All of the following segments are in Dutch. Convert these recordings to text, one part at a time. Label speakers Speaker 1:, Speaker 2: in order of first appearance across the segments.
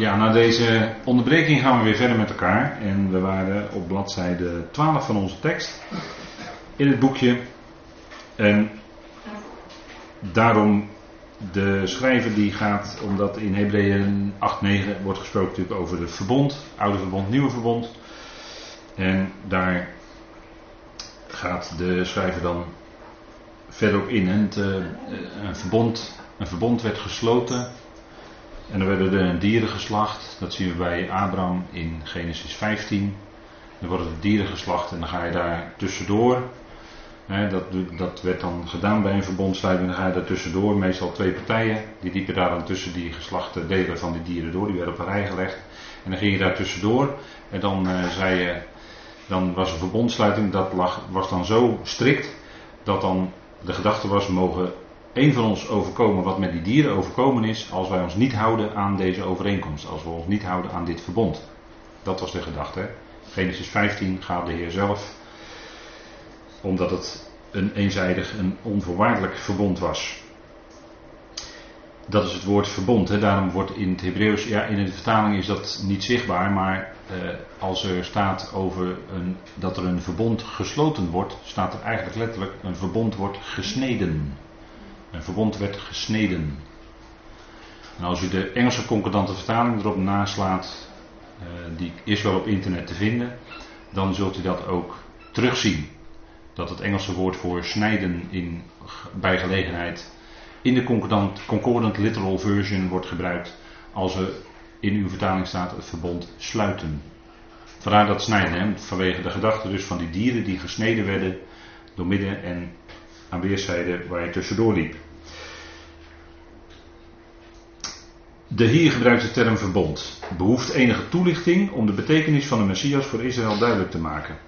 Speaker 1: Ja, na deze onderbreking gaan we weer verder met elkaar. En we waren op bladzijde 12 van onze tekst in het boekje. En daarom de schrijver die gaat, omdat in Hebreeën 8:9 wordt gesproken natuurlijk over het verbond, oude verbond, nieuwe verbond. En daar gaat de schrijver dan verder op in. Het, uh, een, verbond, een verbond werd gesloten en dan werden er dieren geslacht. Dat zien we bij Abraham in Genesis 15. Dan worden er dieren geslacht en dan ga je daar tussendoor. Dat, dat werd dan gedaan bij een verbondsluiting. Dan ga je daar tussendoor, meestal twee partijen. Die liepen daar dan tussen die geslachte delen van die dieren door. Die werden op een rij gelegd. En dan ging je daar tussendoor. En dan uh, zei je. Dan was een verbondsluiting, dat lag, was dan zo strikt. Dat dan de gedachte was: mogen een van ons overkomen wat met die dieren overkomen is, als wij ons niet houden aan deze overeenkomst, als we ons niet houden aan dit verbond. Dat was de gedachte. Genesis 15 gaat de Heer zelf, omdat het een eenzijdig, een onvoorwaardelijk verbond was. Dat is het woord verbond. Hè. Daarom wordt in het Hebreeuws, ja, in de vertaling is dat niet zichtbaar, maar eh, als er staat over een, dat er een verbond gesloten wordt, staat er eigenlijk letterlijk een verbond wordt gesneden. Een verbond werd gesneden. En als u de Engelse concordante vertaling erop naslaat, uh, die is wel op internet te vinden, dan zult u dat ook terugzien. Dat het Engelse woord voor snijden in, bij gelegenheid in de concordant, concordant literal version wordt gebruikt als er in uw vertaling staat het verbond sluiten. Vandaar dat snijden, hè, vanwege de gedachte dus van die dieren die gesneden werden door midden en aan weerszijden waar je tussendoor liep. De hier gebruikte term verbond behoeft enige toelichting om de betekenis van de Messias voor Israël duidelijk te maken.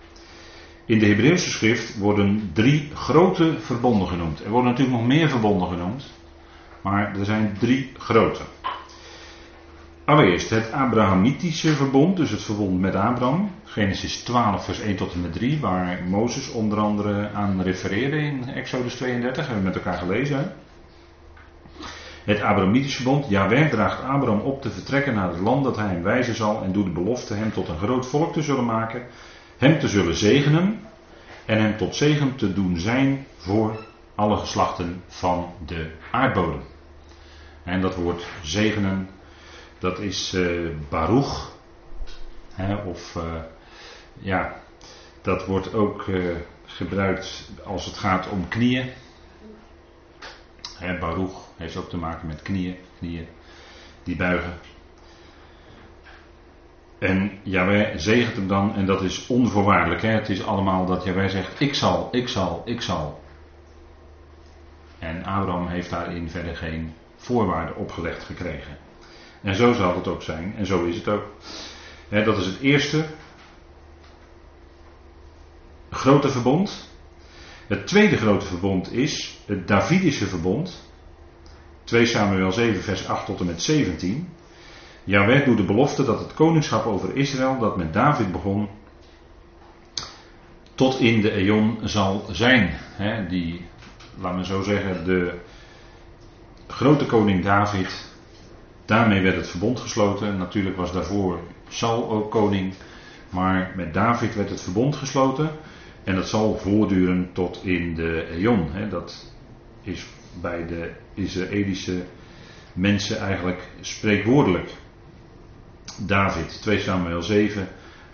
Speaker 1: In de Hebreeuwse schrift worden drie grote verbonden genoemd. Er worden natuurlijk nog meer verbonden genoemd, maar er zijn drie grote. Allereerst het Abrahamitische verbond, dus het verbond met Abraham. Genesis 12, vers 1 tot en met 3, waar Mozes onder andere aan refereerde in Exodus 32, hebben we met elkaar gelezen. Het Abrahamitische verbond, Jaweh draagt Abraham op te vertrekken naar het land dat hij hem wijzen zal en doet de belofte hem tot een groot volk te zullen maken, hem te zullen zegenen en hem tot zegen te doen zijn voor alle geslachten van de aardbodem. En dat woord zegenen dat is uh, Baruch. Hè, of uh, ja, dat wordt ook uh, gebruikt als het gaat om knieën. Hè, Baruch heeft ook te maken met knieën, knieën die buigen. En Jaweh zegent hem dan, en dat is onvoorwaardelijk. Hè? Het is allemaal dat Jaweh zegt: Ik zal, ik zal, ik zal. En Abraham heeft daarin verder geen voorwaarden opgelegd gekregen. En zo zal het ook zijn. En zo is het ook. dat is het eerste grote verbond. Het tweede grote verbond is het Davidische verbond. 2 Samuel 7 vers 8 tot en met 17. Jaweh doet de belofte dat het koningschap over Israël, dat met David begon, tot in de eon zal zijn. die, laten we zo zeggen, de grote koning David, Daarmee werd het verbond gesloten. Natuurlijk was daarvoor Saul ook koning. Maar met David werd het verbond gesloten. En dat zal voortduren tot in de Eon. Dat is bij de Israëlische mensen eigenlijk spreekwoordelijk. David, 2 Samuel 7,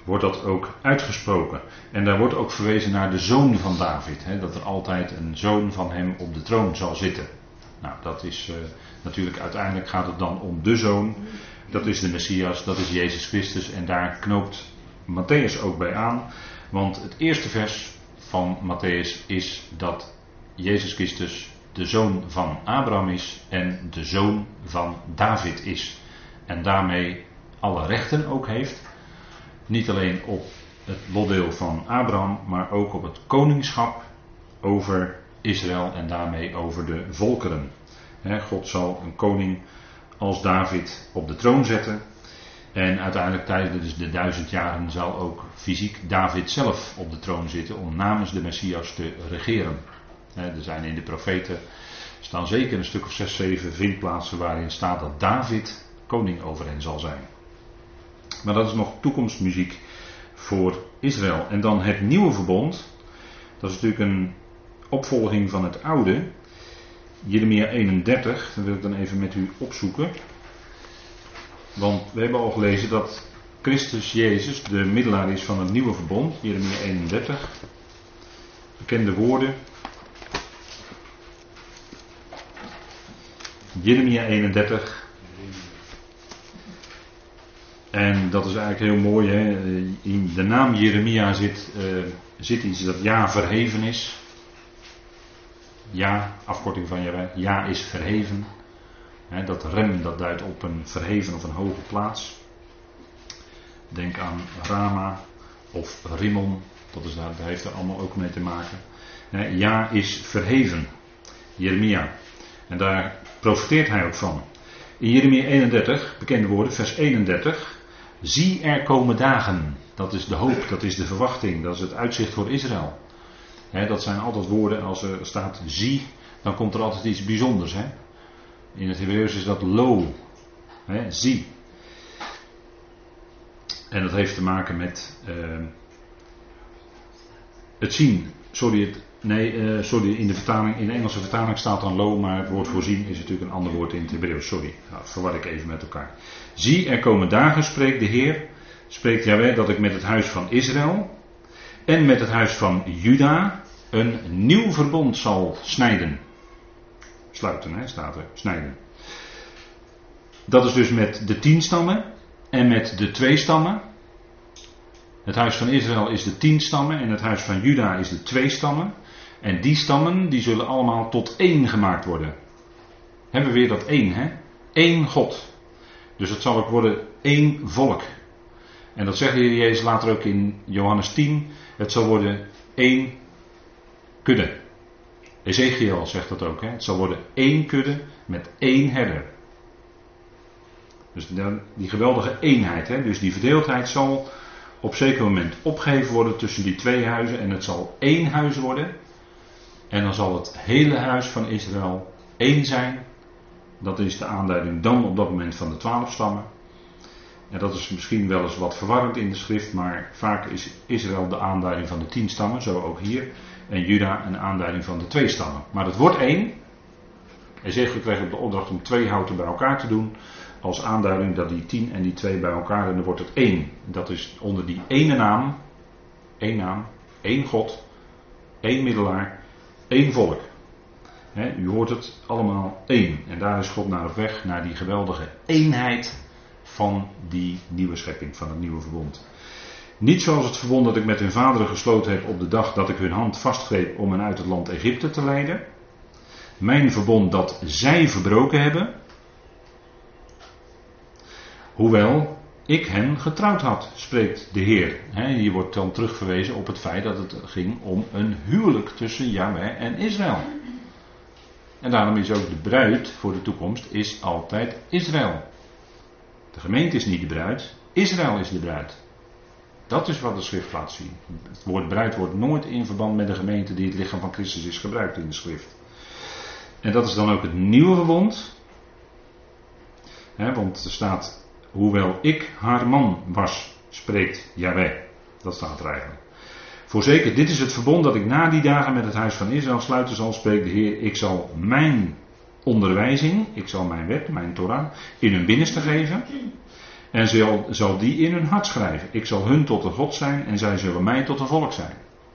Speaker 1: wordt dat ook uitgesproken. En daar wordt ook verwezen naar de zoon van David. Dat er altijd een zoon van hem op de troon zal zitten. Nou, dat is. Uh, Natuurlijk, uiteindelijk gaat het dan om de zoon. Dat is de Messias, dat is Jezus Christus. En daar knoopt Matthäus ook bij aan. Want het eerste vers van Matthäus is dat Jezus Christus de zoon van Abraham is en de zoon van David is. En daarmee alle rechten ook heeft. Niet alleen op het lotdeel van Abraham, maar ook op het koningschap over Israël en daarmee over de volkeren. God zal een koning als David op de troon zetten. En uiteindelijk tijdens de duizend jaren zal ook fysiek David zelf op de troon zitten om namens de Messias te regeren. er zijn in de profeten staan zeker een stuk of zes, zeven vindplaatsen waarin staat dat David koning over hen zal zijn. Maar dat is nog toekomstmuziek voor Israël. En dan het nieuwe verbond. Dat is natuurlijk een opvolging van het oude. Jeremia 31, dat wil ik dan even met u opzoeken. Want we hebben al gelezen dat Christus Jezus de middelaar is van het nieuwe verbond. Jeremia 31. Bekende woorden. Jeremia 31. En dat is eigenlijk heel mooi. Hè? In de naam Jeremia zit, uh, zit iets dat ja verheven is. Ja, afkorting van ja, ja is verheven. dat rem dat duidt op een verheven of een hoge plaats. Denk aan Rama of Rimmon. Dat, is dat heeft er allemaal ook mee te maken. ja is verheven. Jeremia. En daar profiteert hij ook van. In Jeremia 31, bekende woorden, vers 31. Zie er komen dagen. Dat is de hoop, dat is de verwachting, dat is het uitzicht voor Israël. Dat zijn altijd woorden, als er staat zie, dan komt er altijd iets bijzonders. In het Hebreeuws is dat lo. zie. En dat heeft te maken met uh, het zien. Sorry, het, nee, uh, sorry, in de vertaling, in de Engelse vertaling staat dan lo, maar het woord voorzien is natuurlijk een ander woord in het Hebreeuws. Sorry, nou, verwar ik even met elkaar. Zie, er komen dagen, spreekt de Heer, spreekt Jaweh, dat ik met het huis van Israël en met het huis van Juda een nieuw verbond zal snijden. Sluiten, hè, staat er, snijden. Dat is dus met de tien stammen en met de twee stammen. Het huis van Israël is de tien stammen en het huis van Juda is de twee stammen. En die stammen die zullen allemaal tot één gemaakt worden. Hebben we weer dat één, hè? Eén God. Dus het zal ook worden één volk. En dat zegt de Heer Jezus later ook in Johannes 10. Het zal worden één kudde. Ezekiel zegt dat ook. Hè? Het zal worden één kudde met één herder. Dus die geweldige eenheid. Hè? Dus die verdeeldheid zal op zeker moment opgeheven worden tussen die twee huizen. En het zal één huis worden. En dan zal het hele huis van Israël één zijn. Dat is de aanduiding dan op dat moment van de twaalf stammen. En dat is misschien wel eens wat verwarrend in de schrift, maar vaak is Israël de aanduiding van de tien stammen, zo ook hier. En Juda een aanduiding van de twee stammen. Maar het wordt één. Ezekiel kreeg ook de opdracht om twee houten bij elkaar te doen. Als aanduiding dat die tien en die twee bij elkaar en dan wordt het één. Dat is onder die ene naam, één naam, één God, één middelaar, één volk u hoort het allemaal één. En daar is God naar op weg, naar die geweldige eenheid van die nieuwe schepping, van het nieuwe verbond. Niet zoals het verbond dat ik met hun vaderen gesloten heb op de dag dat ik hun hand vastgreep om hen uit het land Egypte te leiden. Mijn verbond dat zij verbroken hebben. Hoewel ik hen getrouwd had, spreekt de Heer. hier wordt dan terugverwezen op het feit dat het ging om een huwelijk tussen Yahweh en Israël. En daarom is ook de bruid voor de toekomst is altijd Israël. De gemeente is niet de bruid, Israël is de bruid. Dat is wat de schrift laat zien. Het woord bruid wordt nooit in verband met de gemeente die het lichaam van Christus is gebruikt in de schrift. En dat is dan ook het nieuwe verbond. want er staat, hoewel ik haar man was, spreekt Yahweh. Dat staat er eigenlijk. Voorzeker, dit is het verbond dat ik na die dagen met het huis van Israël sluiten zal, spreekt de Heer. Ik zal mijn onderwijzing, ik zal mijn wet, mijn Torah, in hun binnenste geven. En zal, zal die in hun hart schrijven. Ik zal hun tot een God zijn en zij zullen mij tot een volk zijn.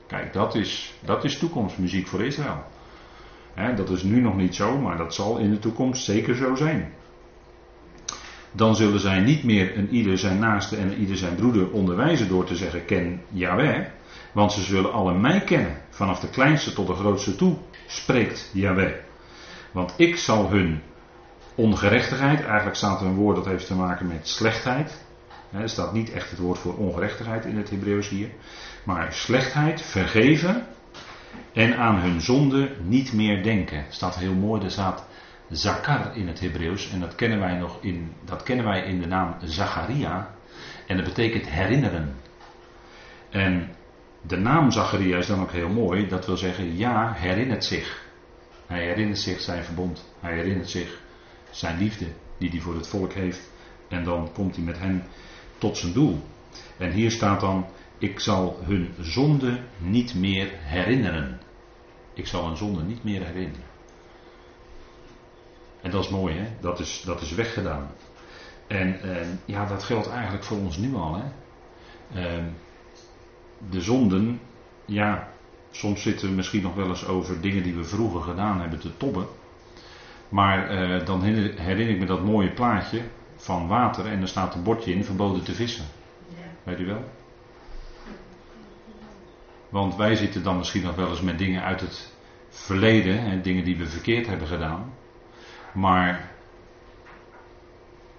Speaker 1: Kijk, dat is, dat is toekomstmuziek voor Israël. dat is nu nog niet zo, maar dat zal in de toekomst zeker zo zijn. Dan zullen zij niet meer een ieder zijn naaste en een ieder zijn broeder onderwijzen door te zeggen: Ken Yahweh. Want ze zullen alle mij kennen, vanaf de kleinste tot de grootste toe, spreekt Yahweh. Want ik zal hun ongerechtigheid, eigenlijk staat er een woord dat heeft te maken met slechtheid. Er staat niet echt het woord voor ongerechtigheid in het Hebreeuws hier. Maar slechtheid vergeven en aan hun zonde niet meer denken. Staat heel mooi, er staat zakar in het Hebreeuws. En dat kennen wij nog in, dat kennen wij in de naam Zacharia. En dat betekent herinneren. En de naam Zacharia is dan ook heel mooi. Dat wil zeggen, ja, herinnert zich. Hij herinnert zich zijn verbond. Hij herinnert zich zijn liefde. die hij voor het volk heeft. En dan komt hij met hen tot zijn doel. En hier staat dan, ik zal hun zonde niet meer herinneren. Ik zal hun zonde niet meer herinneren. En dat is mooi, hè? Dat is, dat is weggedaan. En eh, ja, dat geldt eigenlijk voor ons nu al, hè? Eh, de zonden, ja, soms zitten we misschien nog wel eens over dingen die we vroeger gedaan hebben te tobben. Maar eh, dan herinner ik me dat mooie plaatje van water en er staat een bordje in, verboden te vissen. Ja. Weet u wel? Want wij zitten dan misschien nog wel eens met dingen uit het verleden, en dingen die we verkeerd hebben gedaan. Maar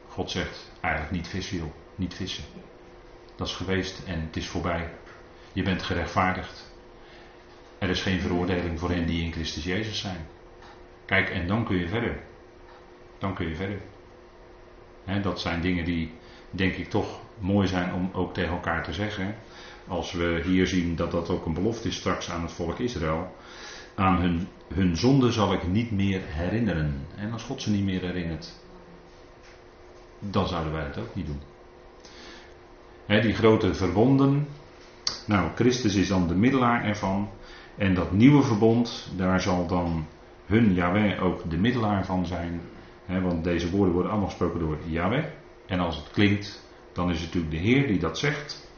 Speaker 1: God zegt eigenlijk niet vissen, joh. Niet vissen. Dat is geweest en het is voorbij. Je bent gerechtvaardigd. Er is geen veroordeling voor hen die in Christus Jezus zijn. Kijk, en dan kun je verder. Dan kun je verder. dat zijn dingen die, denk ik, toch mooi zijn om ook tegen elkaar te zeggen. Als we hier zien dat dat ook een belofte is straks aan het volk Israël. Aan hun, hun zonde zal ik niet meer herinneren. En als God ze niet meer herinnert, dan zouden wij het ook niet doen. die grote verbonden. Nou, Christus is dan de middelaar ervan. En dat nieuwe verbond, daar zal dan hun Yahweh ook de middelaar van zijn. want deze woorden worden allemaal gesproken door Yahweh. En als het klinkt, dan is het natuurlijk de Heer die dat zegt.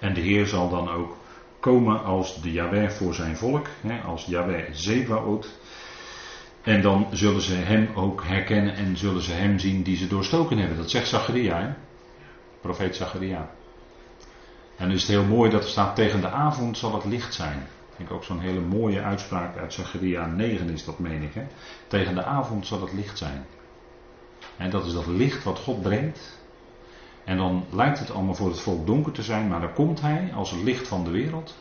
Speaker 1: En de Heer zal dan ook komen als de Yahweh voor zijn volk, als Yahweh Zebaot. En dan zullen ze hem ook herkennen en zullen ze hem zien die ze doorstoken hebben. Dat zegt Zacharia, profeet Zacharia. En is het heel mooi dat er staat tegen de avond zal het licht zijn vind ik ook zo'n hele mooie uitspraak uit Zachariah 9 is dat, meen ik. Hè? Tegen de avond zal het licht zijn. En dat is dat licht wat God brengt. En dan lijkt het allemaal voor het volk donker te zijn, maar dan komt Hij als het licht van de wereld.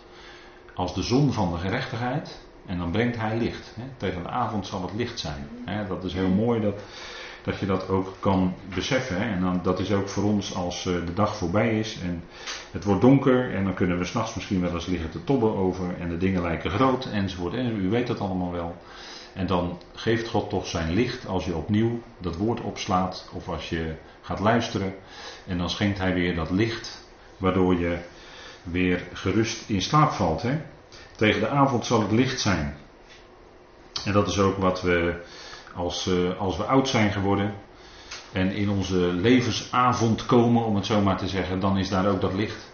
Speaker 1: Als de zon van de gerechtigheid. En dan brengt Hij licht. Hè? Tegen de avond zal het licht zijn. Hè? Dat is heel mooi dat, dat je dat ook kan beseffen. Hè? En dan, dat is ook voor ons als uh, de dag voorbij is en het wordt donker en dan kunnen we s'nachts misschien wel eens liggen te tobben over en de dingen lijken groot enzovoort. En u weet dat allemaal wel. En dan geeft God toch zijn licht als je opnieuw dat woord opslaat of als je gaat luisteren. En dan schenkt hij weer dat licht waardoor je weer gerust in slaap valt. Hè? Tegen de avond zal het licht zijn. En dat is ook wat we als, uh, als we oud zijn geworden en in onze levensavond komen, om het zo maar te zeggen, dan is daar ook dat licht.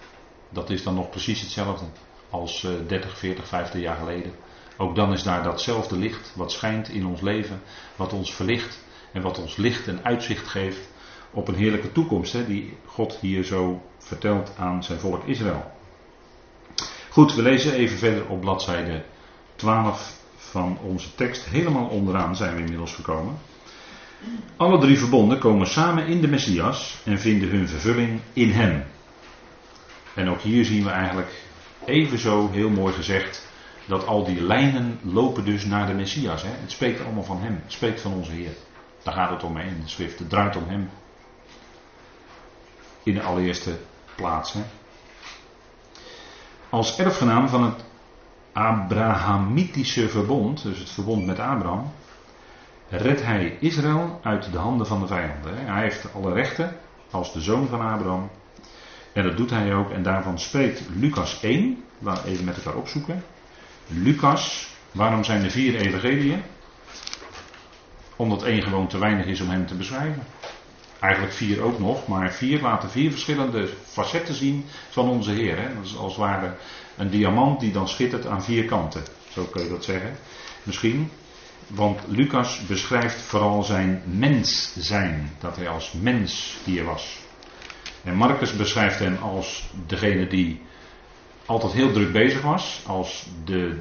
Speaker 1: Dat is dan nog precies hetzelfde als uh, 30, 40, 50 jaar geleden. Ook dan is daar datzelfde licht wat schijnt in ons leven, wat ons verlicht en wat ons licht en uitzicht geeft op een heerlijke toekomst, hè, die God hier zo vertelt aan zijn volk Israël. Goed, we lezen even verder op bladzijde 12 van onze tekst. Helemaal onderaan zijn we inmiddels gekomen. Alle drie verbonden komen samen in de Messias en vinden hun vervulling in Hem. En ook hier zien we eigenlijk evenzo heel mooi gezegd dat al die lijnen lopen dus naar de Messias. Hè? Het spreekt allemaal van Hem, het spreekt van onze Heer. Daar gaat het om in de schrift, het draait om Hem. In de allereerste plaats. Hè? Als erfgenaam van het Abrahamitische verbond, dus het verbond met Abraham, redt hij Israël uit de handen van de vijanden. Hij heeft alle rechten als de zoon van Abraham. En dat doet hij ook. En daarvan spreekt Lucas 1. Laten we even met elkaar opzoeken. Lucas, waarom zijn er vier evangeliën? Omdat één gewoon te weinig is om hem te beschrijven. Eigenlijk vier ook nog, maar vier laten vier verschillende facetten zien van onze Heer. Hè? Dat is als ware een diamant die dan schittert aan vier kanten. Zo kun je dat zeggen. Misschien. Want Lucas beschrijft vooral zijn mens zijn. Dat hij als mens hier was. En Marcus beschrijft hem als degene die altijd heel druk bezig was. Als de,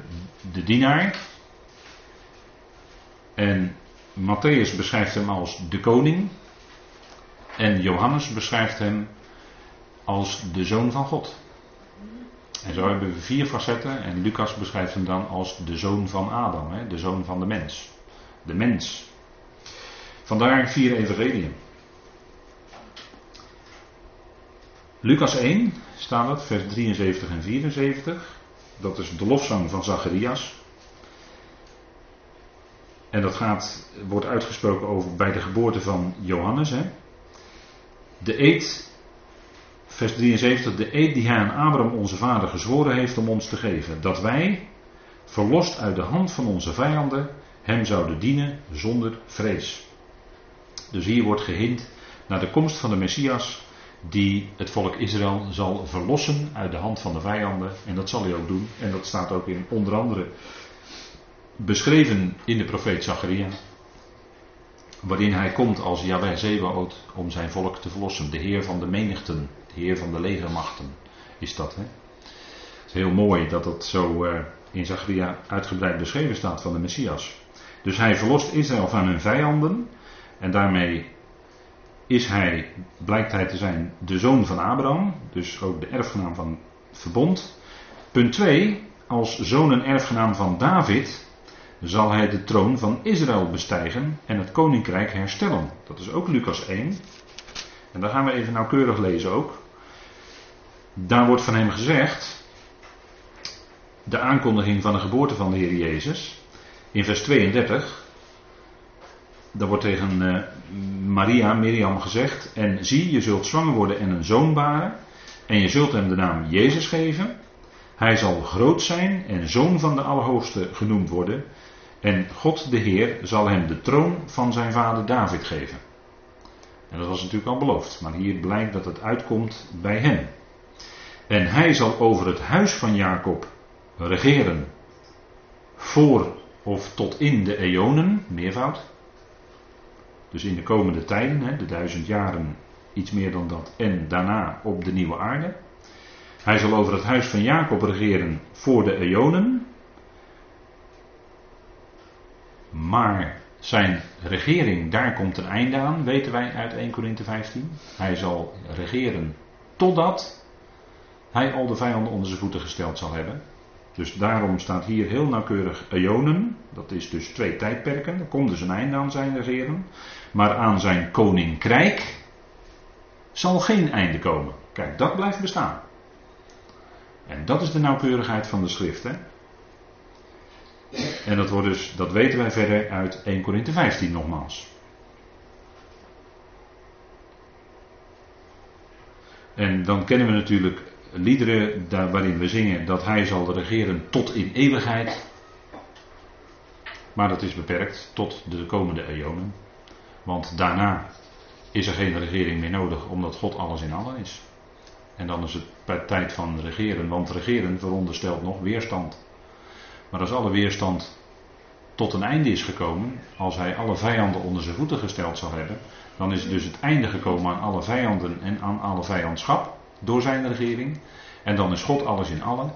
Speaker 1: de dienaar. En Matthäus beschrijft hem als de koning. En Johannes beschrijft hem als de zoon van God. En zo hebben we vier facetten en Lucas beschrijft hem dan als de zoon van Adam, hè, de zoon van de mens. De mens. Vandaar vier evangeliën. Lucas 1 staat het, vers 73 en 74. Dat is de lofzang van Zacharias. En dat gaat, wordt uitgesproken over bij de geboorte van Johannes. Hè. De eed, vers 73, de eed die hij aan Abraham onze vader gezworen heeft om ons te geven. Dat wij, verlost uit de hand van onze vijanden, hem zouden dienen zonder vrees. Dus hier wordt gehind naar de komst van de Messias, die het volk Israël zal verlossen uit de hand van de vijanden. En dat zal hij ook doen. En dat staat ook in onder andere beschreven in de profeet Zacharia. Waarin hij komt als Yahweh Zebaot om zijn volk te verlossen. De Heer van de menigten, de Heer van de legermachten is dat. Hè? Het is heel mooi dat dat zo uh, in Zacharia uitgebreid beschreven staat van de Messias. Dus hij verlost Israël van hun vijanden. En daarmee is hij, blijkt hij te zijn de zoon van Abraham. Dus ook de erfgenaam van het verbond. Punt 2. Als zoon en erfgenaam van David zal hij de troon van Israël bestijgen en het koninkrijk herstellen. Dat is ook Lucas 1. En daar gaan we even nauwkeurig lezen ook. Daar wordt van hem gezegd, de aankondiging van de geboorte van de Heer Jezus, in vers 32. Daar wordt tegen uh, Maria, Miriam gezegd, en zie, je zult zwanger worden en een zoon baren, en je zult hem de naam Jezus geven. Hij zal groot zijn en zoon van de Allerhoogste genoemd worden. En God de Heer zal hem de troon van zijn vader David geven. En dat was natuurlijk al beloofd, maar hier blijkt dat het uitkomt bij hem. En hij zal over het huis van Jacob regeren. Voor of tot in de eonen, meervoud. Dus in de komende tijden, de duizend jaren, iets meer dan dat. En daarna op de nieuwe aarde. Hij zal over het huis van Jacob regeren voor de eonen. Maar zijn regering, daar komt een einde aan, weten wij uit 1 Korinthe 15. Hij zal regeren totdat hij al de vijanden onder zijn voeten gesteld zal hebben. Dus daarom staat hier heel nauwkeurig eonen. Dat is dus twee tijdperken. Er komt dus een einde aan zijn regeren. Maar aan zijn koninkrijk zal geen einde komen. Kijk, dat blijft bestaan. En dat is de nauwkeurigheid van de schrift. Hè? En dat, wordt dus, dat weten wij verder uit 1 Korinthe 15 nogmaals. En dan kennen we natuurlijk liederen daar waarin we zingen dat hij zal regeren tot in eeuwigheid. Maar dat is beperkt tot de komende eonen. Want daarna is er geen regering meer nodig, omdat God alles in allen is. En dan is het tijd van regeren, want regeren veronderstelt nog weerstand. Maar als alle weerstand tot een einde is gekomen, als hij alle vijanden onder zijn voeten gesteld zal hebben, dan is dus het einde gekomen aan alle vijanden en aan alle vijandschap door zijn regering. En dan is God alles in allen.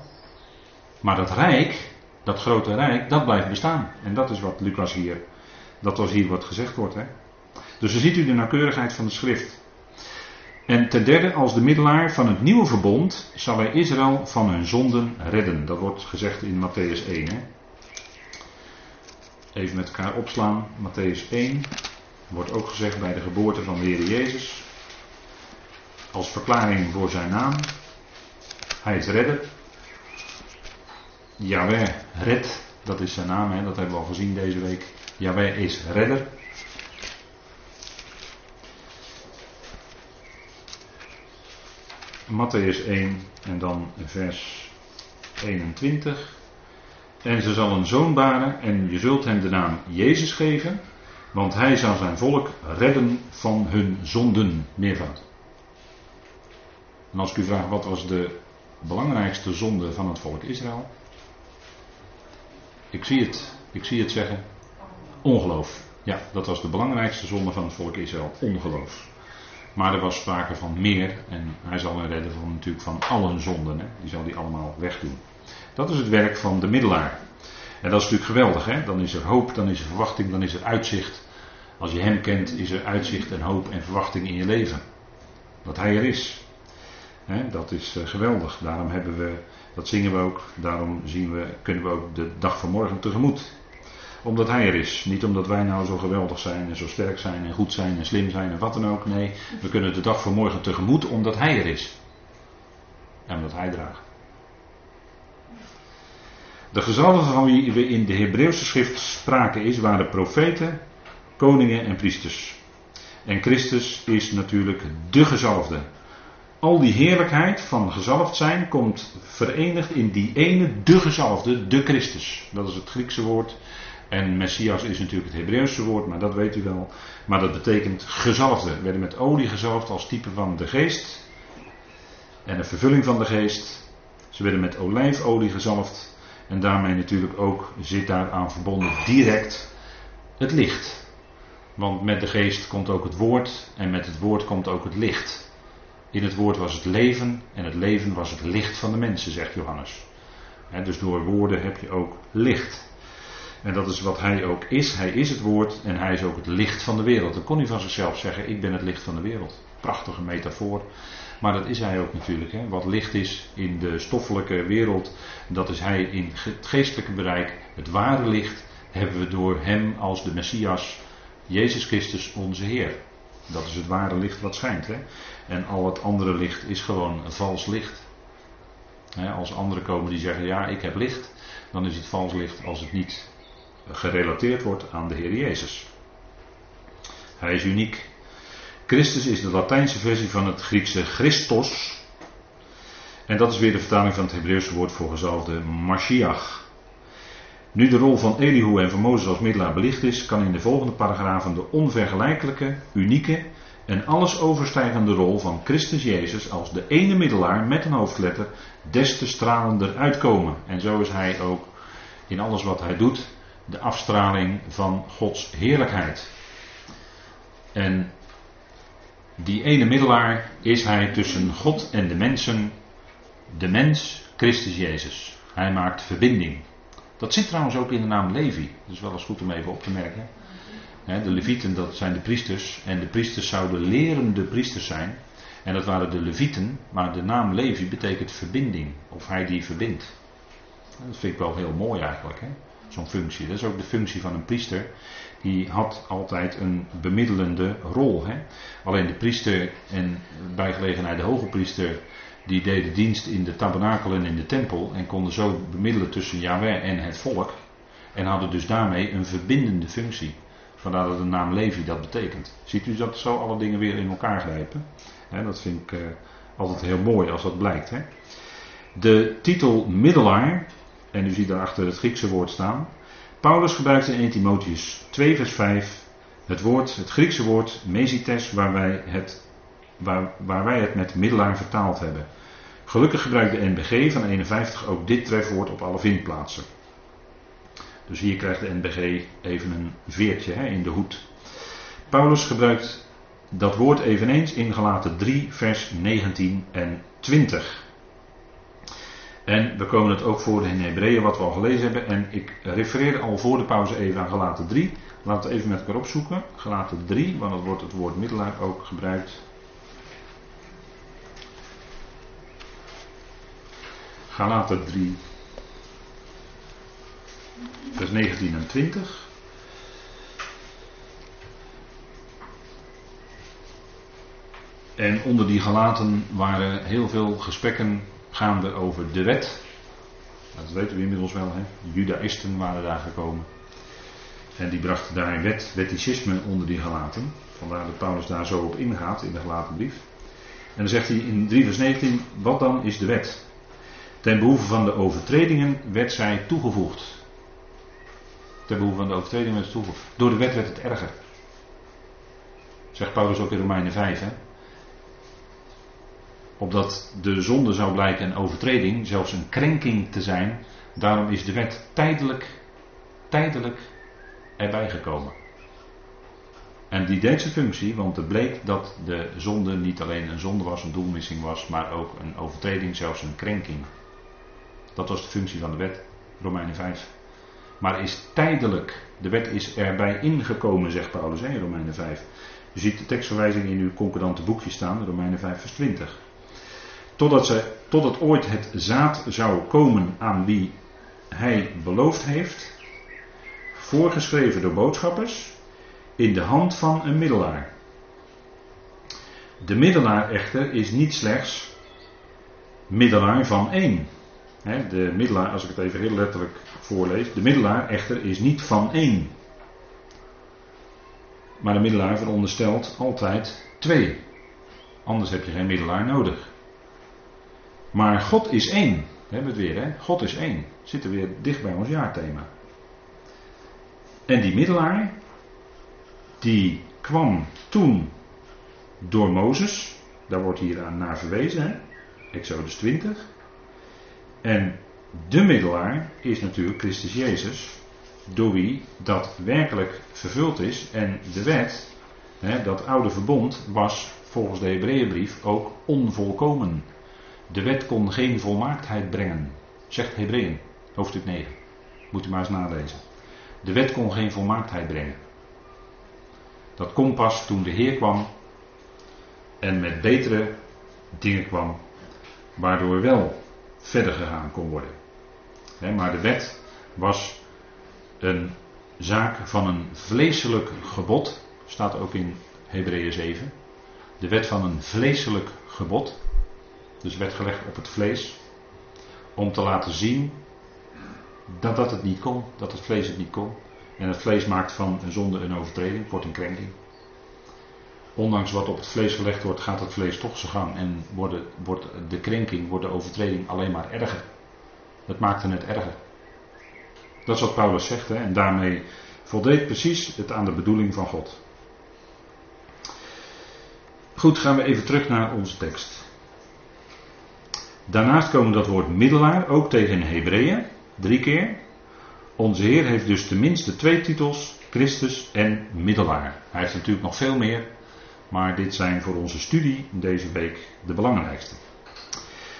Speaker 1: Maar dat rijk, dat grote rijk, dat blijft bestaan. En dat is wat Lucas hier, dat was hier wat gezegd wordt. Hè? Dus dan ziet u de nauwkeurigheid van de schrift. En ten derde, als de middelaar van het nieuwe verbond zal hij Israël van hun zonden redden. Dat wordt gezegd in Matthäus 1. Hè? Even met elkaar opslaan. Matthäus 1 wordt ook gezegd bij de geboorte van de Heer Jezus. Als verklaring voor zijn naam. Hij is redder. Yahweh red, dat is zijn naam, hè? dat hebben we al gezien deze week. Yahweh is redder. Matthäus 1 en dan vers 21. En ze zal een zoon baren en je zult hem de naam Jezus geven, want hij zal zijn volk redden van hun zonden. Meervoud. En als ik u vraag wat was de belangrijkste zonde van het volk Israël? Ik zie het, ik zie het zeggen. Ongeloof. Ja, dat was de belangrijkste zonde van het volk Israël. Ongeloof. Maar er was sprake van meer. En hij zal hen redden van natuurlijk van allen zonden. Hè. Die zal hij allemaal wegdoen. Dat is het werk van de middelaar. En dat is natuurlijk geweldig. Hè? Dan is er hoop, dan is er verwachting, dan is er uitzicht. Als je hem kent, is er uitzicht en hoop en verwachting in je leven. Dat hij er is. Hè? Dat is uh, geweldig. Daarom hebben we, dat zingen we ook. Daarom zien we, kunnen we ook de dag van morgen tegemoet omdat hij er is. Niet omdat wij nou zo geweldig zijn en zo sterk zijn en goed zijn en slim zijn en wat dan ook. Nee, we kunnen de dag van morgen tegemoet omdat hij er is. En omdat hij draagt. De gezalden van wie we in de Hebreeuwse schrift sprake is, waren profeten, koningen en priesters. En Christus is natuurlijk de gezalfde. Al die heerlijkheid van gezalfd zijn komt verenigd in die ene, de gezalfde, de Christus. Dat is het Griekse woord. En Messias is natuurlijk het Hebreeuwse woord, maar dat weet u wel. Maar dat betekent gezalfde. We werden met olie gezalfd als type van de geest. En de vervulling van de geest. Ze werden met olijfolie gezalfd. En daarmee natuurlijk ook zit daaraan verbonden direct het licht. Want met de geest komt ook het woord en met het woord komt ook het licht. In het woord was het leven en het leven was het licht van de mensen, zegt Johannes. dus door woorden heb je ook licht. En dat is wat hij ook is. Hij is het woord en hij is ook het licht van de wereld. Dan kon hij van zichzelf zeggen: Ik ben het licht van de wereld. Prachtige metafoor. Maar dat is hij ook natuurlijk. Hè. Wat licht is in de stoffelijke wereld, dat is hij in het geestelijke bereik. Het ware licht hebben we door hem als de Messias, Jezus Christus, onze Heer. Dat is het ware licht wat schijnt. Hè. En al het andere licht is gewoon vals licht. als anderen komen die zeggen: Ja, ik heb licht, dan is het vals licht als het niet gerelateerd wordt aan de Heer Jezus. Hij is uniek. Christus is de Latijnse versie van het Griekse Christos. En dat is weer de vertaling van het Hebreeuwse woord voor gezalfde Mashiach. Nu de rol van Elihu en van Mozes als middelaar belicht is, kan in de volgende paragrafen de onvergelijkelijke, unieke en alles overstijgende rol van Christus Jezus als de ene middelaar met een hoofdletter des te stralender uitkomen. En zo is hij ook in alles wat hij doet de afstraling van Gods heerlijkheid. En die ene middelaar is hij tussen God en de mensen, de mens, Christus Jezus. Hij maakt verbinding. Dat zit trouwens ook in de naam Levi. Dat is wel eens goed om even op te merken. De Levieten, dat zijn de priesters. En de priesters zouden lerende priesters zijn. En dat waren de Levieten. Maar de naam Levi betekent verbinding. Of hij die verbindt. Dat vind ik wel heel mooi eigenlijk. Hè? Zo'n functie. Dat is ook de functie van een priester. Die had altijd een bemiddelende rol. Hè? Alleen de priester en bij gelegenheid de hoge priester. Die deden dienst in de tabernakel en in de tempel. En konden zo bemiddelen tussen Yahweh en het volk. En hadden dus daarmee een verbindende functie. Vandaar dat de naam Levi dat betekent. Ziet u dat zo alle dingen weer in elkaar grijpen? dat vind ik uh, altijd heel mooi als dat blijkt. Hè? De titel middelaar en u ziet daarachter het Griekse woord staan. Paulus gebruikt in 1 Timotheus 2 vers 5 het woord, het Griekse woord mesites, waar wij het, waar, wij het met middelaar vertaald hebben. Gelukkig gebruikt de NBG van 51 ook dit trefwoord op alle vindplaatsen. Dus hier krijgt de NBG even een veertje hè, in de hoed. Paulus gebruikt dat woord eveneens in gelaten 3 vers 19 en 20. En we komen het ook voor in Hebreeën, wat we al gelezen hebben. En ik refereer al voor de pauze even aan Galaten 3. Laten we even met elkaar opzoeken. Galaten 3, want dan wordt het woord middelaar ook gebruikt. Galaten 3, vers 19 en 20. En onder die galaten waren heel veel gesprekken gaande over de wet. Dat weten we inmiddels wel, hè? De Judaïsten waren daar gekomen. En die brachten daar een wet, wetticisme onder die gelaten. Vandaar dat Paulus daar zo op ingaat in de gelaten brief. En dan zegt hij in 3 vers 19, wat dan is de wet? Ten behoeve van de overtredingen werd zij toegevoegd. Ten behoeve van de overtredingen werd toegevoegd. Door de wet werd het erger. Zegt Paulus ook in Romeinen 5, hè? Opdat de zonde zou blijken een overtreding, zelfs een krenking te zijn. Daarom is de wet tijdelijk, tijdelijk erbij gekomen. En die deed zijn functie, want het bleek dat de zonde niet alleen een zonde was, een doelmissing was, maar ook een overtreding, zelfs een krenking. Dat was de functie van de wet, Romeinen 5. Maar is tijdelijk, de wet is erbij ingekomen, zegt Paulus in Romeinen 5. U ziet de tekstverwijzing in uw concordante boekje staan, Romeinen 5 vers 20. Totdat, ze, totdat ooit het zaad zou komen aan wie hij beloofd heeft. Voorgeschreven door boodschappers. In de hand van een middelaar. De middelaar echter is niet slechts middelaar van één. De middelaar, als ik het even heel letterlijk voorlees. De middelaar echter is niet van één. Maar de middelaar veronderstelt altijd twee. Anders heb je geen middelaar nodig. Maar God is één. We het weer, hè? God is één. Zitten weer dicht bij ons jaarthema. En die middelaar, die kwam toen door Mozes. Daar wordt hier aan naar verwezen, hè? Exodus 20. En de middelaar is natuurlijk Christus Jezus, door wie dat werkelijk vervuld is. En de wet, hè, dat oude verbond, was volgens de Hebreeënbrief ook onvolkomen. De wet kon geen volmaaktheid brengen, zegt Hebreeën, hoofdstuk 9. Moet u maar eens nalezen. De wet kon geen volmaaktheid brengen. Dat kon pas toen de Heer kwam en met betere dingen kwam, waardoor wel verder gegaan kon worden. maar de wet was een zaak van een vleeselijk gebod, staat ook in Hebreeën 7. De wet van een vleeselijk gebod, dus werd gelegd op het vlees, om te laten zien dat dat het niet kon, dat het vlees het niet kon. En het vlees maakt van een zonde een overtreding, wordt een krenking. Ondanks wat op het vlees gelegd wordt, gaat het vlees toch zijn gang en wordt, wordt de krenking, wordt de overtreding alleen maar erger. Het maakt het erger. Dat is wat Paulus zegt, en daarmee voldeed precies het aan de bedoeling van God. Goed, gaan we even terug naar onze tekst. Daarnaast komen dat woord middelaar ook tegen Hebreeën, drie keer. Onze Heer heeft dus tenminste twee titels, Christus en middelaar. Hij heeft natuurlijk nog veel meer, maar dit zijn voor onze studie deze week de belangrijkste.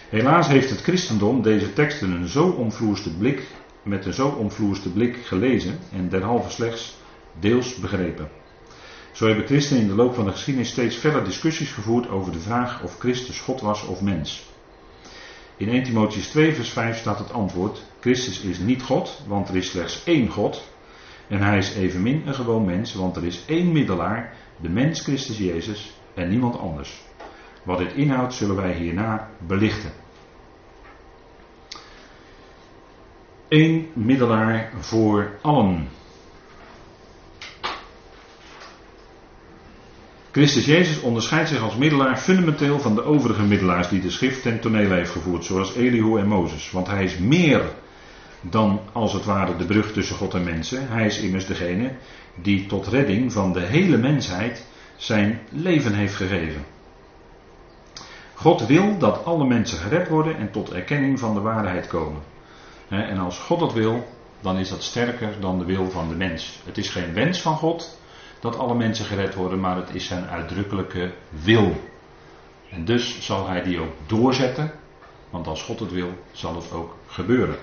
Speaker 1: Helaas heeft het christendom deze teksten een zo omvloerste blik, met een zo omvloerste blik gelezen en derhalve slechts deels begrepen. Zo hebben christenen in de loop van de geschiedenis steeds verder discussies gevoerd over de vraag of Christus God was of mens. In 1 Timotheus 2 vers 5 staat het antwoord, Christus is niet God, want er is slechts één God. En hij is evenmin een gewoon mens, want er is één middelaar, de mens Christus Jezus en niemand anders. Wat dit inhoudt zullen wij hierna belichten. Eén middelaar voor allen. Christus Jezus onderscheidt zich als middelaar fundamenteel van de overige middelaars die de schrift ten toneel heeft gevoerd, zoals Elihu en Mozes. Want hij is meer dan als het ware de brug tussen God en mensen. Hij is immers degene die tot redding van de hele mensheid zijn leven heeft gegeven. God wil dat alle mensen gered worden en tot erkenning van de waarheid komen. En als God dat wil, dan is dat sterker dan de wil van de mens. Het is geen wens van God dat alle mensen gered worden, maar het is zijn uitdrukkelijke wil. En dus zal hij die ook doorzetten, want als God het wil, zal het ook gebeuren.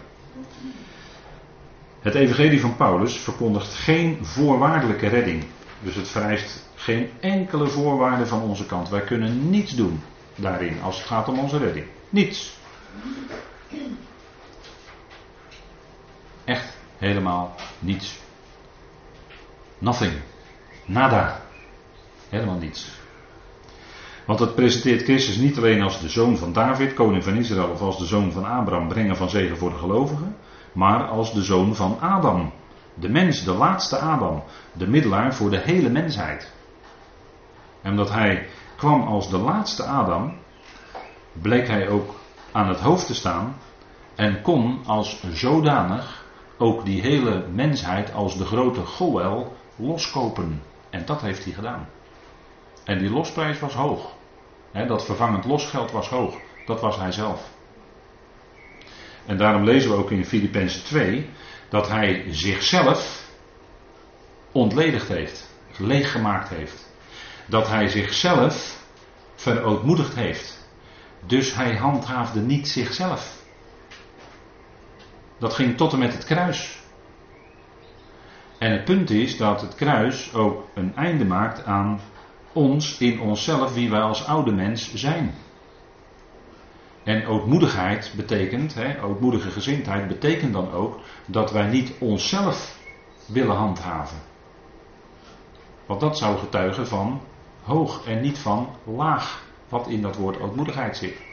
Speaker 1: Het evangelie van Paulus verkondigt geen voorwaardelijke redding. Dus het vereist geen enkele voorwaarde van onze kant. Wij kunnen niets doen daarin als het gaat om onze redding. Niets. Echt helemaal niets. Nothing. Nada. Helemaal niets. Want het presenteert Christus niet alleen als de zoon van David, koning van Israël, of als de zoon van Abraham, brengen van zegen voor de gelovigen, maar als de zoon van Adam. De mens, de laatste Adam, de middelaar voor de hele mensheid. En omdat hij kwam als de laatste Adam, bleek hij ook aan het hoofd te staan en kon als zodanig ook die hele mensheid als de grote Goel loskopen. En dat heeft hij gedaan. En die losprijs was hoog. dat vervangend losgeld was hoog. Dat was hij zelf. En daarom lezen we ook in Filippenzen 2 dat hij zichzelf ontledigd heeft, leeggemaakt heeft. Dat hij zichzelf verootmoedigd heeft. Dus hij handhaafde niet zichzelf. Dat ging tot en met het kruis. En het punt is dat het kruis ook een einde maakt aan ons in onszelf, wie wij als oude mens zijn. En ootmoedigheid betekent, hè, ootmoedige gezindheid betekent dan ook dat wij niet onszelf willen handhaven. Want dat zou getuigen van hoog en niet van laag, wat in dat woord ootmoedigheid zit.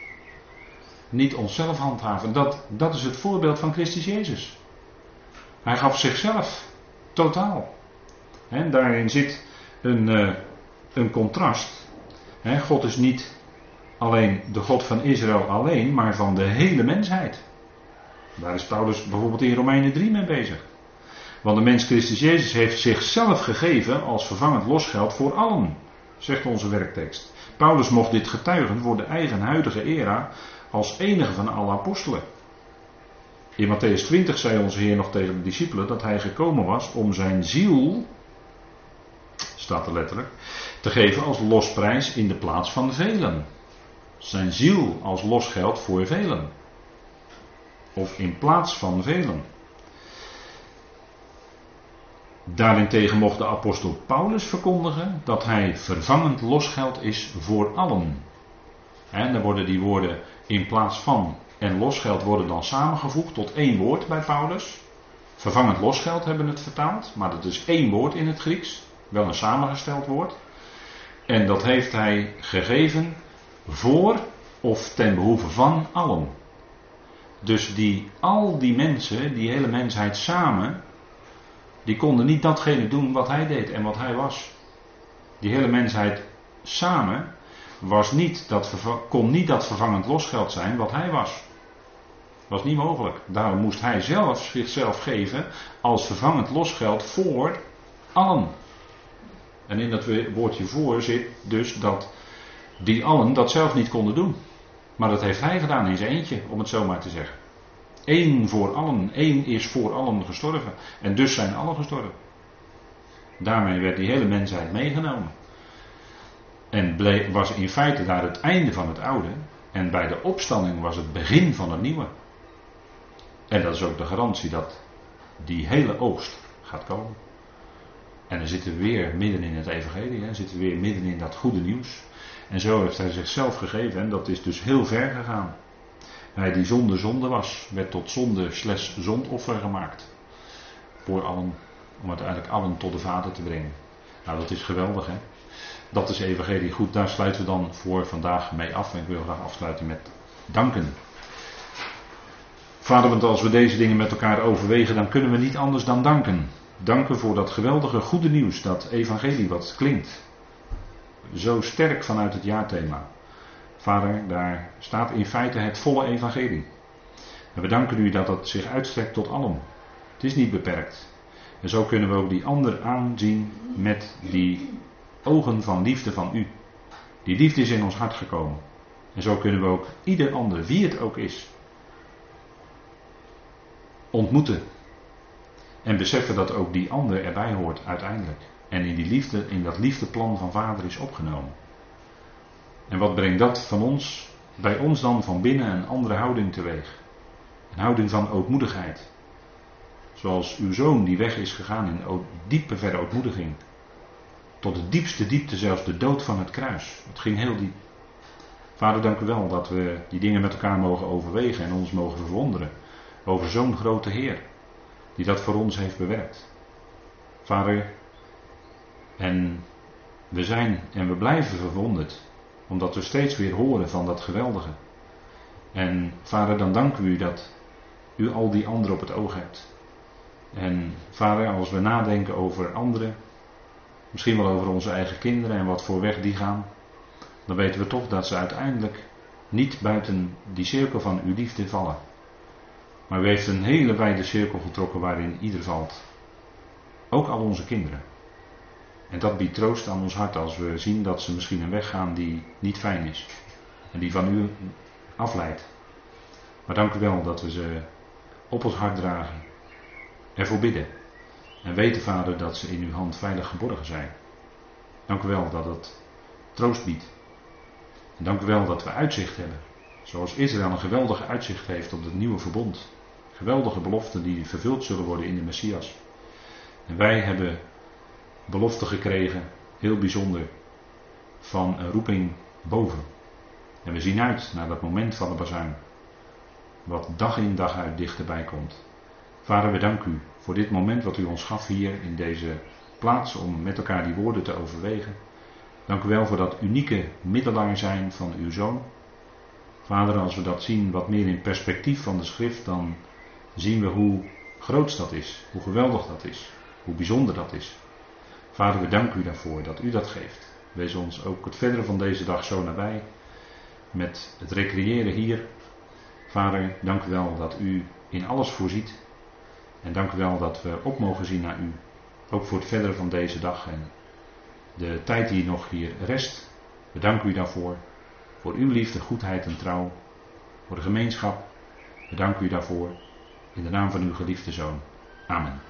Speaker 1: niet onszelf handhaven. Dat, dat is het voorbeeld van Christus Jezus. Hij gaf zichzelf totaal. En daarin zit een, uh, een contrast. God is niet alleen de God van Israël alleen, maar van de hele mensheid. Daar is Paulus bijvoorbeeld in Romeinen 3 mee bezig. Want de mens Christus Jezus heeft zichzelf gegeven als vervangend losgeld voor allen, zegt onze werktekst. Paulus mocht dit getuigen voor de eigen huidige era als enige van alle apostelen. In Matthäus 20 zei onze Heer nog tegen de discipelen dat hij gekomen was om zijn ziel, staat er letterlijk, te geven als losprijs in de plaats van velen. Zijn ziel als losgeld voor velen. Of in plaats van velen. Daarentegen mocht de apostel Paulus verkondigen dat hij vervangend losgeld is voor allen. En dan worden die woorden in plaats van en losgeld worden dan samengevoegd tot één woord bij Paulus. Vervangend losgeld hebben het vertaald, maar dat is één woord in het Grieks, wel een samengesteld woord. En dat heeft hij gegeven voor of ten behoeve van allen. Dus die, al die mensen, die hele mensheid samen, die konden niet datgene doen wat hij deed en wat hij was. Die hele mensheid samen was niet dat, kon niet dat vervangend losgeld zijn wat hij was. Was niet mogelijk. Daarom moest hij zelf zichzelf geven als vervangend losgeld voor allen. En in dat woordje voor zit dus dat die allen dat zelf niet konden doen. Maar dat heeft hij gedaan in zijn eentje, om het zo maar te zeggen. Eén voor allen, één is voor allen gestorven. En dus zijn allen gestorven. Daarmee werd die hele mensheid meegenomen. En was in feite daar het einde van het oude. En bij de opstanding was het begin van het nieuwe. En dat is ook de garantie dat die hele oogst gaat komen. En dan zitten we weer midden in het evangelie, hè, zitten we weer midden in dat goede nieuws. En zo heeft hij zichzelf gegeven en dat is dus heel ver gegaan. Hij die zonder zonde was, werd tot zonde slechts zondoffer gemaakt. Voor allen, om uiteindelijk allen tot de Vader te brengen. Nou, dat is geweldig, hè. Dat is evangelie. Goed, daar sluiten we dan voor vandaag mee af. En ik wil graag afsluiten met danken. Vader, want als we deze dingen met elkaar overwegen, dan kunnen we niet anders dan danken. Danken voor dat geweldige goede nieuws, dat evangelie wat klinkt. Zo sterk vanuit het jaarthema. Vader, daar staat in feite het volle evangelie. En we danken u dat dat zich uitstrekt tot allen. Het is niet beperkt. En zo kunnen we ook die ander aanzien met die ogen van liefde van u. Die liefde is in ons hart gekomen. En zo kunnen we ook ieder ander, wie het ook is, ontmoeten. En beseffen dat ook die ander erbij hoort uiteindelijk. En in die liefde, in dat liefdeplan van vader is opgenomen. En wat brengt dat van ons, bij ons dan van binnen een andere houding teweeg? Een houding van ootmoedigheid. Zoals uw zoon die weg is gegaan in diepe verre ootmoediging. Tot de diepste diepte, zelfs de dood van het kruis. Het ging heel diep. Vader, dank u wel dat we die dingen met elkaar mogen overwegen en ons mogen verwonderen over zo'n grote Heer, die dat voor ons heeft bewerkt. Vader, en we zijn en we blijven verwonderd, omdat we steeds weer horen van dat geweldige. En vader, dan danken we u dat u al die anderen op het oog hebt. En vader, als we nadenken over anderen, misschien wel over onze eigen kinderen en wat voor weg die gaan, dan weten we toch dat ze uiteindelijk niet buiten die cirkel van uw liefde vallen. Maar u heeft een hele wijde cirkel getrokken waarin ieder valt. Ook al onze kinderen. En dat biedt troost aan ons hart als we zien dat ze misschien een weg gaan die niet fijn is. En die van u afleidt. Maar dank u wel dat we ze op ons hart dragen. Ervoor bidden. En weten, Vader, dat ze in uw hand veilig geborgen zijn. Dank u wel dat het troost biedt. En dank u wel dat we uitzicht hebben. Zoals Israël een geweldige uitzicht heeft op het nieuwe verbond. Geweldige beloften die vervuld zullen worden in de Messias. En wij hebben beloften gekregen, heel bijzonder, van een roeping boven. En we zien uit naar dat moment van de bazuin. Wat dag in dag uit dichterbij komt. Vader, we danken u voor dit moment wat u ons gaf hier in deze plaats om met elkaar die woorden te overwegen. Dank u wel voor dat unieke middelaar zijn van uw zoon. Vader, als we dat zien wat meer in perspectief van de schrift, dan zien we hoe groot dat is, hoe geweldig dat is, hoe bijzonder dat is. Vader, we danken u daarvoor dat u dat geeft. Wees ons ook het verdere van deze dag zo nabij. Met het recreëren hier. Vader, dank u wel dat u in alles voorziet. En dank u wel dat we op mogen zien naar u. Ook voor het verdere van deze dag en de tijd die nog hier rest. We danken u daarvoor. Voor uw liefde, goedheid en trouw. Voor de gemeenschap. We danken u daarvoor. In de naam van uw geliefde zoon. Amen.